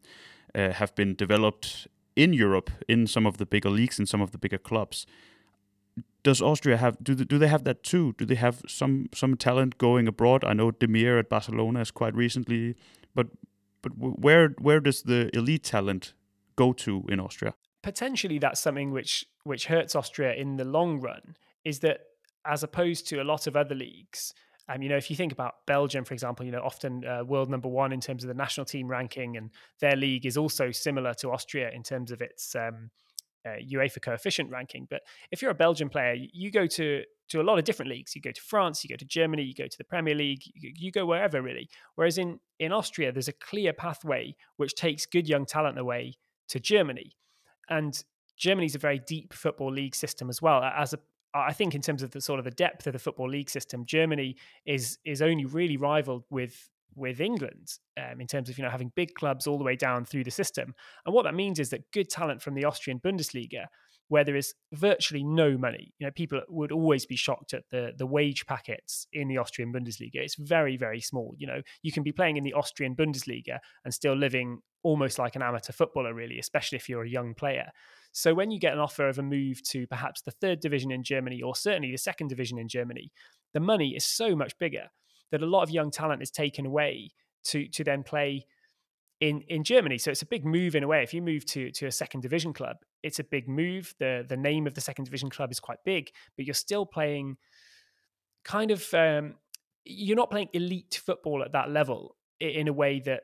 uh, have been developed in Europe in some of the bigger leagues and some of the bigger clubs. Does Austria have do they, do they have that too? Do they have some some talent going abroad? I know Demir at Barcelona is quite recently, but but where where does the elite talent go to in Austria? Potentially, that's something which which hurts Austria in the long run. Is that as opposed to a lot of other leagues, um, you know, if you think about Belgium, for example, you know, often uh, world number one in terms of the national team ranking, and their league is also similar to Austria in terms of its um, uh, UEFA coefficient ranking. But if you're a Belgian player, you go to to a lot of different leagues. You go to France, you go to Germany, you go to the Premier League, you, go wherever really. Whereas in in Austria, there's a clear pathway which takes good young talent away to Germany, and Germany's a very deep football league system as well. As a I think in terms of the sort of the depth of the football league system, Germany is is only really rivaled with with England um, in terms of you know having big clubs all the way down through the system. And what that means is that good talent from the Austrian Bundesliga, where there is virtually no money, you know, people would always be shocked at the the wage packets in the Austrian Bundesliga. It's very very small. You know, you can be playing in the Austrian Bundesliga and still living almost like an amateur footballer, really, especially if you're a young player. So when you get an offer of a move to perhaps the third division in Germany or certainly the second division in Germany, the money is so much bigger that a lot of young talent is taken away to to then play in in Germany. So it's a big move in a way. If you move to to a second division club, it's a big move. The the name of the second division club is quite big, but you're still playing kind of um, you're not playing elite football at that level in a way that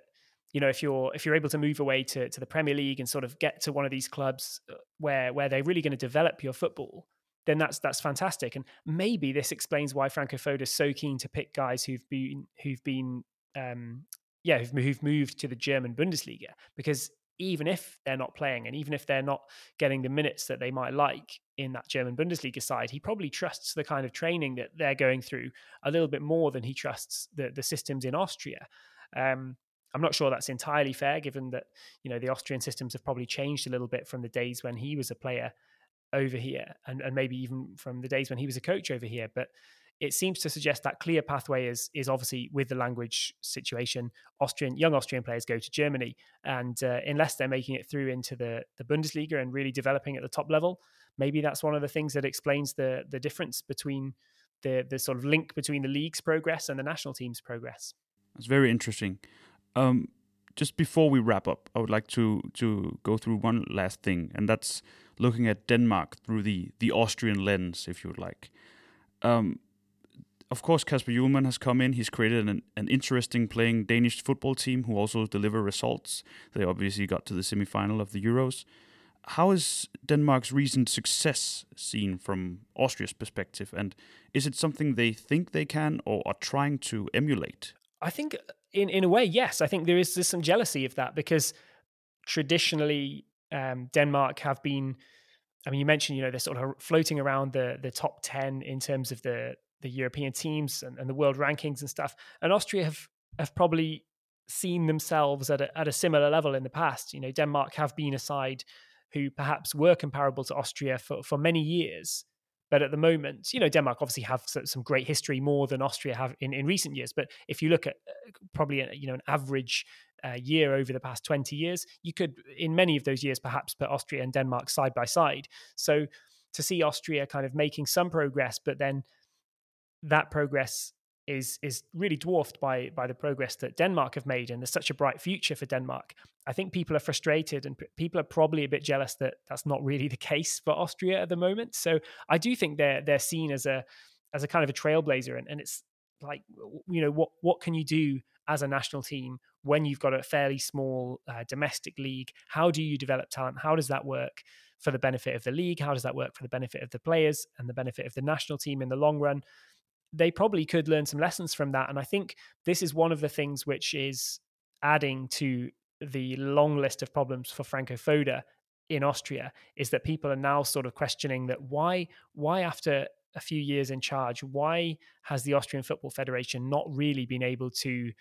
you know if you're if you're able to move away to, to the Premier League and sort of get to one of these clubs uh, where where they're really going to develop your football, then that's that's fantastic. And maybe this explains why Franco Foda is so keen to pick guys who've been who've been um, yeah who've, who've moved to the German Bundesliga because even if they're not playing and even if they're not getting the minutes that they might like in that German Bundesliga side, he probably trusts the kind of training that they're going through a little bit more than he trusts the the systems in Austria. Um, I'm not sure that's entirely fair, given that you know the Austrian systems have probably changed a little bit from the days when he was a player over here, and, and maybe even from the days when he was a coach over here. But it seems to suggest that clear pathway is is obviously with the language situation. Austrian young Austrian players go to Germany, and uh, unless they're making it through into the the Bundesliga and really developing at the top level, maybe that's one of the things that explains the the difference between the the sort of link between the league's progress and the national team's progress. It's very interesting. Um, just before we wrap up, I would like to to go through one last thing, and that's looking at Denmark through the the Austrian lens, if you would like. Um, of course, Kasper Hjulmand has come in. He's created an, an interesting playing Danish football team who also deliver results. They obviously got to the semi-final of the Euros. How is Denmark's recent success seen from Austria's perspective, and is it something they think they can or are trying to emulate? I think in in a way, yes. I think there is some jealousy of that because traditionally um, Denmark have been. I mean, you mentioned you know they're sort of floating around the the top ten in terms of the the European teams and, and the world rankings and stuff. And Austria have have probably seen themselves at a, at a similar level in the past. You know, Denmark have been a side who perhaps were comparable to Austria for, for many years, but at the moment, you know, Denmark obviously have some great history more than Austria have in, in recent years. But if you look at uh, probably a, you know an average uh, year over the past twenty years, you could in many of those years perhaps put Austria and Denmark side by side. So to see Austria kind of making some progress, but then that progress is is really dwarfed by by the progress that Denmark have made, and there's such a bright future for Denmark. I think people are frustrated, and p- people are probably a bit jealous that that's not really the *laughs* case for Austria at the moment. So I do think they're they're seen as a as a kind of a trailblazer, and, and it's like you know what what can you do as a national team when you've got a fairly small uh, domestic league? How do you develop talent? How does that work? for the benefit of the league? How does that work for the benefit of the players and the benefit of the national team in the long run? They probably could learn some lessons from that. And I think this is one of the things which is adding to the long list of problems for Franco Foda in Austria is that people are now sort of questioning that why why after a few years in charge why has the Austrian Football Federation not really been able to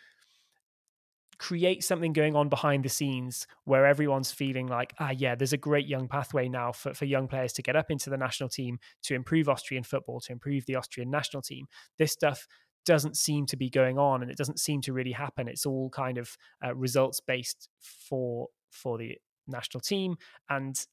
create something going on behind the scenes where everyone's feeling like, ah, yeah, there's a great young pathway now for, for young players to get up into the national team, to improve Austrian football, to improve the Austrian national team. This stuff doesn't seem to be going on and it doesn't seem to really happen. It's all kind of uh, results based for for the national team and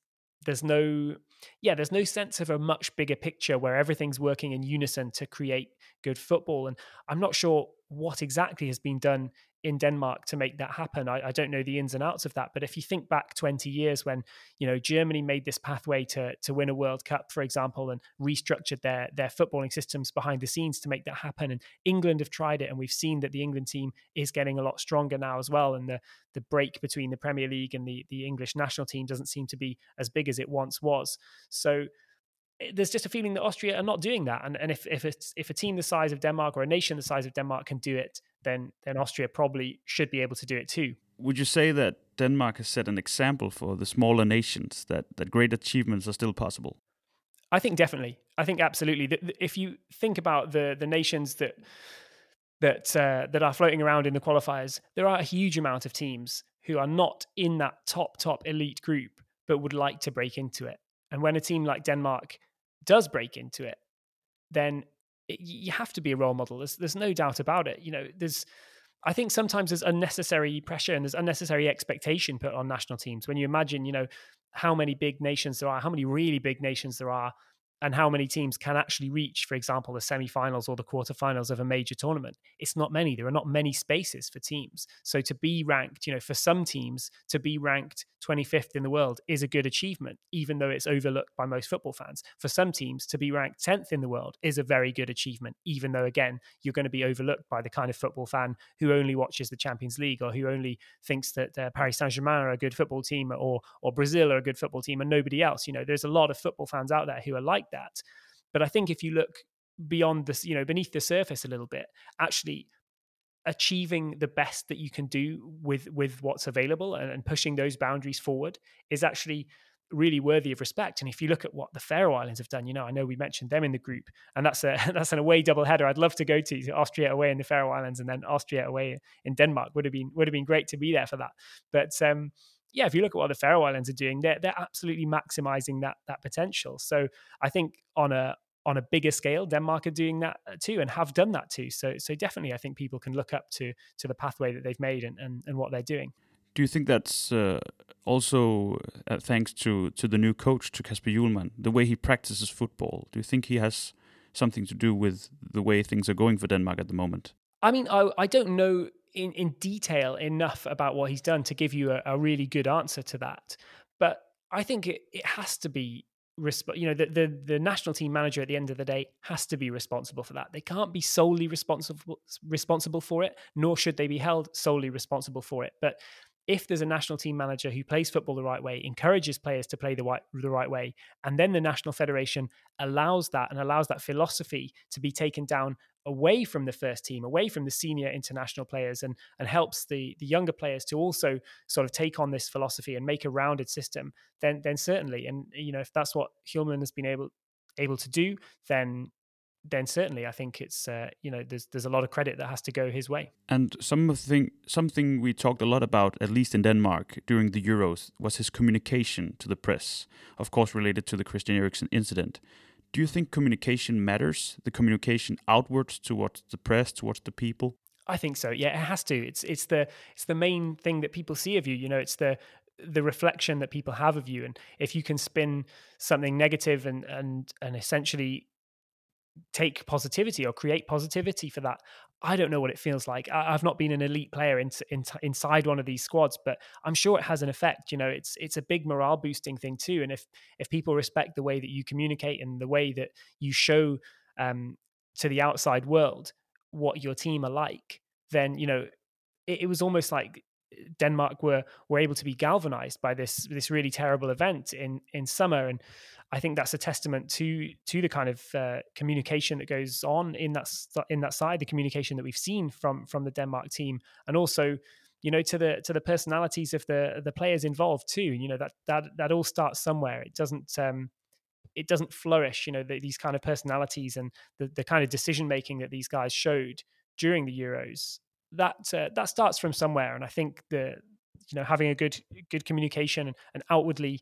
there's no yeah there's no sense of a much bigger picture where everything's working in unison to create good football and i'm not sure what exactly has been done in Denmark to make that happen. I, I, don't know the ins and outs of that, but if you think back 20 years when you know Germany made this pathway to to win a World Cup, for example, and restructured their their footballing systems behind the scenes to make that happen, and England have tried it, and we've seen that the England team is getting a lot stronger now as well, and the the break between the Premier League and the the English national team doesn't seem to be as big as it once was. So there's just a feeling that Austria are not doing that. And, and if if it's if a team the size of Denmark or a nation the size of Denmark can do it, then then Austria probably should be able to do it too. Would you say that Denmark has set an example for the smaller nations that that great achievements are still possible? I think definitely. I think absolutely. If you think about the the nations that that uh, that are floating around in the qualifiers, there are a huge amount of teams who are not in that top top elite group, but would like to break into it. And when a team like Denmark does break into it, then it, you have to be a role model. There's, there's no doubt about it. You know, there's, I think sometimes there's unnecessary pressure and there's unnecessary expectation put on national teams. When you imagine, you know, how many big nations there are, how many really big nations there are and how many teams can actually reach, for example, the semi-finals or the quarterfinals of a major tournament. It's not many. There are not many spaces for teams. So to be ranked, you know, for some teams to be ranked 25th in the world is a good achievement, even though it's overlooked by most football fans. For some teams to be ranked 10th in the world is a very good achievement, even though again you're going to be overlooked by the kind of football fan who only watches the Champions League or who only thinks that uh, Paris Saint-Germain are a good football team or or Brazil are a good football team and nobody else. You know, there's a lot of football fans out there who are like that. But I think if you look beyond this, you know, beneath the surface a little bit, actually achieving the best that you can do with with what's available and, and, pushing those boundaries forward is actually really worthy of respect. And if you look at what the Faroe Islands have done, you know, I know we mentioned them in the group, and that's a *laughs* that's an away double header. I'd love to go to, to Austria away in the Faroe Islands and then Austria away in Denmark. Would have been would have been great to be there for that. But um, yeah, if you look at what the Faroe Islands are doing, they're they're absolutely maximizing that that potential. So I think on a on a bigger scale, Denmark are doing that uh, too and have done that too. So so definitely, I think people can look up to to the pathway that they've made and and, and what they're doing. Do you think that's uh, also uh, thanks to to the new coach, to Kasper Hjulmand, the way he practices football? Do you think he has something to do with the way things are going for Denmark at the moment? I mean, I, I don't know in, in detail enough about what he's done to give you a, a really good answer to that. But I think it, it has to be resp- you know the, the the national team manager at the end of the day has to be responsible for that they can't be solely responsible responsible for it nor should they be held solely responsible for it but if there's a national team manager who plays football the right way, encourages players to play the right, the right way, and then the national federation allows that and allows that philosophy to be taken down away from the first team, away from the senior international players, and and helps the the younger players to also sort of take on this philosophy and make a rounded system, then then certainly, and you know if that's what Hjulmand has been able able to do, then then certainly I think it's uh, you know there's there's a lot of credit that has to go his way. And something something we talked a lot about, at least in Denmark during the Euros, was his communication to the press, of course related to the Christian Eriksen incident. Do you think communication matters? The communication outwards towards the press, towards the people. I think so. Yeah, it has to. It's it's the it's the main thing that people see of you. You know, it's the the reflection that people have of you and if you can spin something negative and and and essentially take positivity or create positivity for that. I don't know what it feels like. I, have not been an elite player in, in, inside one of these squads, but I'm sure it has an effect. You know, it's it's a big morale boosting thing too. And if if people respect the way that you communicate and the way that you show um, to the outside world what your team are like, then you know it, it was almost like Denmark were were able to be galvanized by this this really terrible event in in summer, and I think that's a testament to to the kind of uh, communication that goes on in that in that side, the communication that we've seen from from the Denmark team, and also you know to the to the personalities of the the players involved too. You know that that that all starts somewhere. It doesn't. Um, it doesn't flourish, you know, the, these kind of personalities and the, the kind of decision making that these guys showed during the Euros that uh, that starts from somewhere, and I think the you know having a good good communication and, and outwardly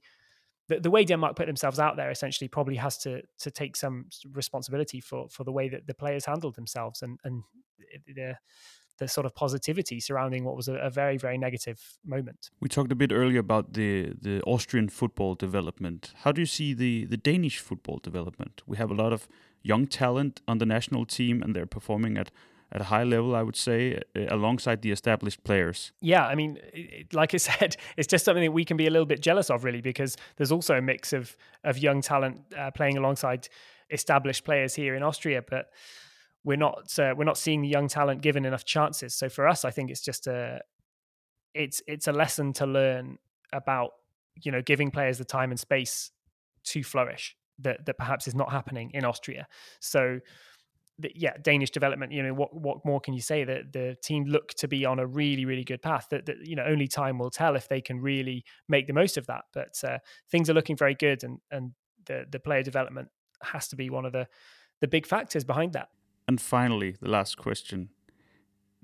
the, the way Denmark put themselves out there essentially probably has to to take some responsibility for for the way that the players handled themselves and and the the sort of positivity surrounding what was a, a, very very negative moment. We talked a bit earlier about the the Austrian football development. How do you see the the Danish football development? We have a lot of young talent on the national team, and they're performing at at a high level, I would say, uh, alongside the established players. Yeah, I mean, like I *laughs* said, it's just something that we can be a little bit jealous of, really, because there's also a mix of of young talent uh, playing alongside established players here in Austria, but we're not uh, we're not seeing the young talent given enough chances. So for us, I think it's just a it's it's a lesson to learn about you know giving players the time and space to flourish that that perhaps is not happening in Austria. So yeah, Danish development. You know, what what more can you say? That the team look to be on a really really good path. That, that you know only time will tell if they can really make the most of that. But uh, things are looking very good, and and the the player development has to be one of the the big factors behind that. And finally, the last question: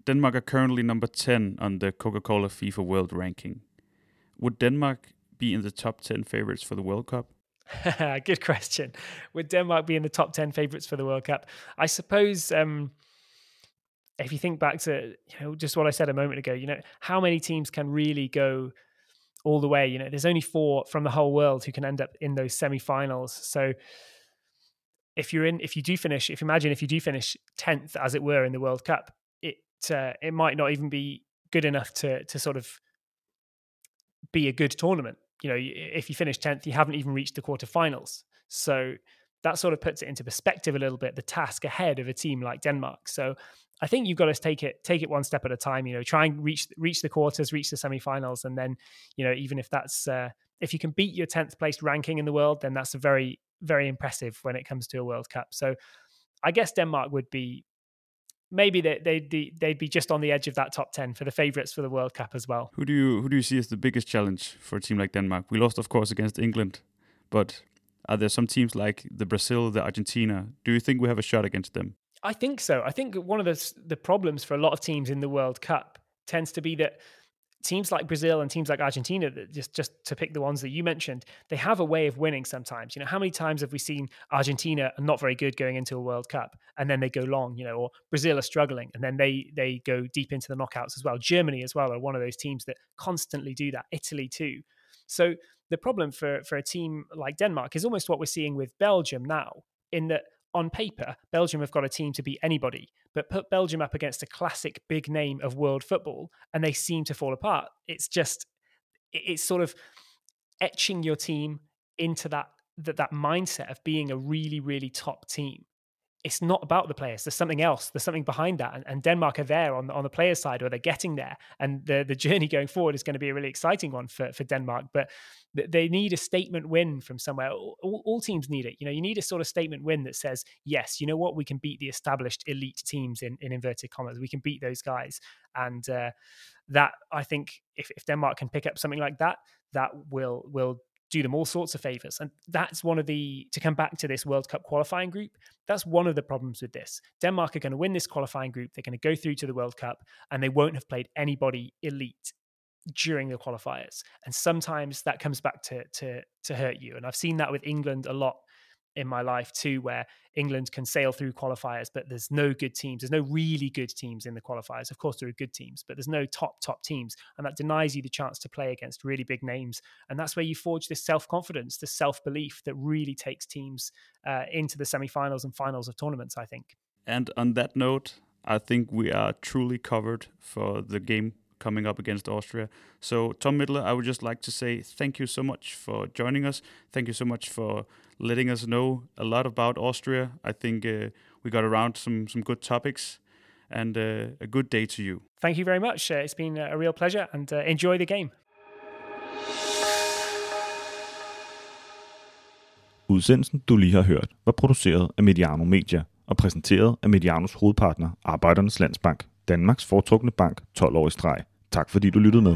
Denmark are currently number ten on the Coca-Cola FIFA World Ranking. Would Denmark be in the top ten favorites for the World Cup? *laughs* Good question. Would Denmark be in the top 10 favourites for the World Cup? I suppose um, if you think back to you know just what I said a moment ago, you know, how many teams can really go all the way? You know, there's only four from the whole world who can end up in those semi-finals. So if you're in if you do finish, if you imagine if you do finish 10th as it were in the World Cup, it uh, it might not even be good enough to to sort of be a good tournament you know, if you finish 10th, you haven't even reached the quarterfinals. So that sort of puts it into perspective a little bit, the task ahead of a team like Denmark. So I think you've got to take it take it one step at a time. You know, try and reach reach the quarters, reach the semifinals, and then you know even if that's uh, if you can beat your tenth place ranking in the world, then that's a very very impressive when it comes to a World Cup. So I guess Denmark would be maybe they, they'd be, they'd be just on the edge of that top 10 for the favorites for the World Cup as well. Who do you who do you see as the biggest challenge for a team like Denmark? We lost of course against England, but are there some teams like the Brazil, the Argentina? Do you think we have a shot against them? I think so. I think one of the the problems for a lot of teams in the World Cup tends to be that teams like Brazil and teams like Argentina, just just to pick the ones that you mentioned, they have a way of winning sometimes. You know, how many times have we seen Argentina not very good going into a World Cup and then they go long, you know, or Brazil are struggling and then they they go deep into the knockouts as well. Germany as well are one of those teams that constantly do that. Italy too. So the problem for for a team like Denmark is almost what we're seeing with Belgium now, in that on paper, Belgium have got a team to beat anybody, but put Belgium up against a classic big name of world football and they seem to fall apart. It's just, it's sort of etching your team into that that that mindset of being a really really top team it's not about the players. There's something else. There's something behind that. And, and, Denmark are there on the, on the players' side, or they're getting there. And the the journey *laughs* going forward is going to be a really exciting one for for Denmark. But they need a statement win from somewhere. All, all, teams need it. You know, you need a sort of statement win that says, yes, you know what, we can beat the established elite teams in in inverted commas. We can beat those guys. And uh, that I think if, if Denmark can pick up something like that, that will will do them all sorts of favors. And that's one of the, to come back to this World Cup qualifying group, that's one of the problems with this. Denmark are going to win this qualifying group. They're going to go through to the World Cup and they won't have played anybody elite during the qualifiers. And sometimes that comes back to, to, to hurt you. And I've seen that with England a lot in my life too, where England can sail through qualifiers, but there's no good teams. There's no really good teams in the qualifiers. Of course, there are good teams, but there's no top, top teams. And that denies you the chance to play against really big names. And that's where you forge this self confidence, this self belief that really takes teams uh, into the semi finals and finals of tournaments, I think. And on that note, I think we are truly covered for the game coming up against Austria. So, Tom Middler, I would just like to say thank you so much for joining us. Thank you so much for letting us know a lot about Austria. I think uh, we got around some some good topics, and uh, a good day to you. Thank you very much. Uh, it's been a real pleasure, and uh, enjoy the game. Udsendelsen, du lige har hørt, var produceret af Mediano Media og præsenteret af Medianos hovedpartner, Arbejdernes Landsbank, Danmarks foretrukne bank 12 år i streg. Tak fordi du lyttede med.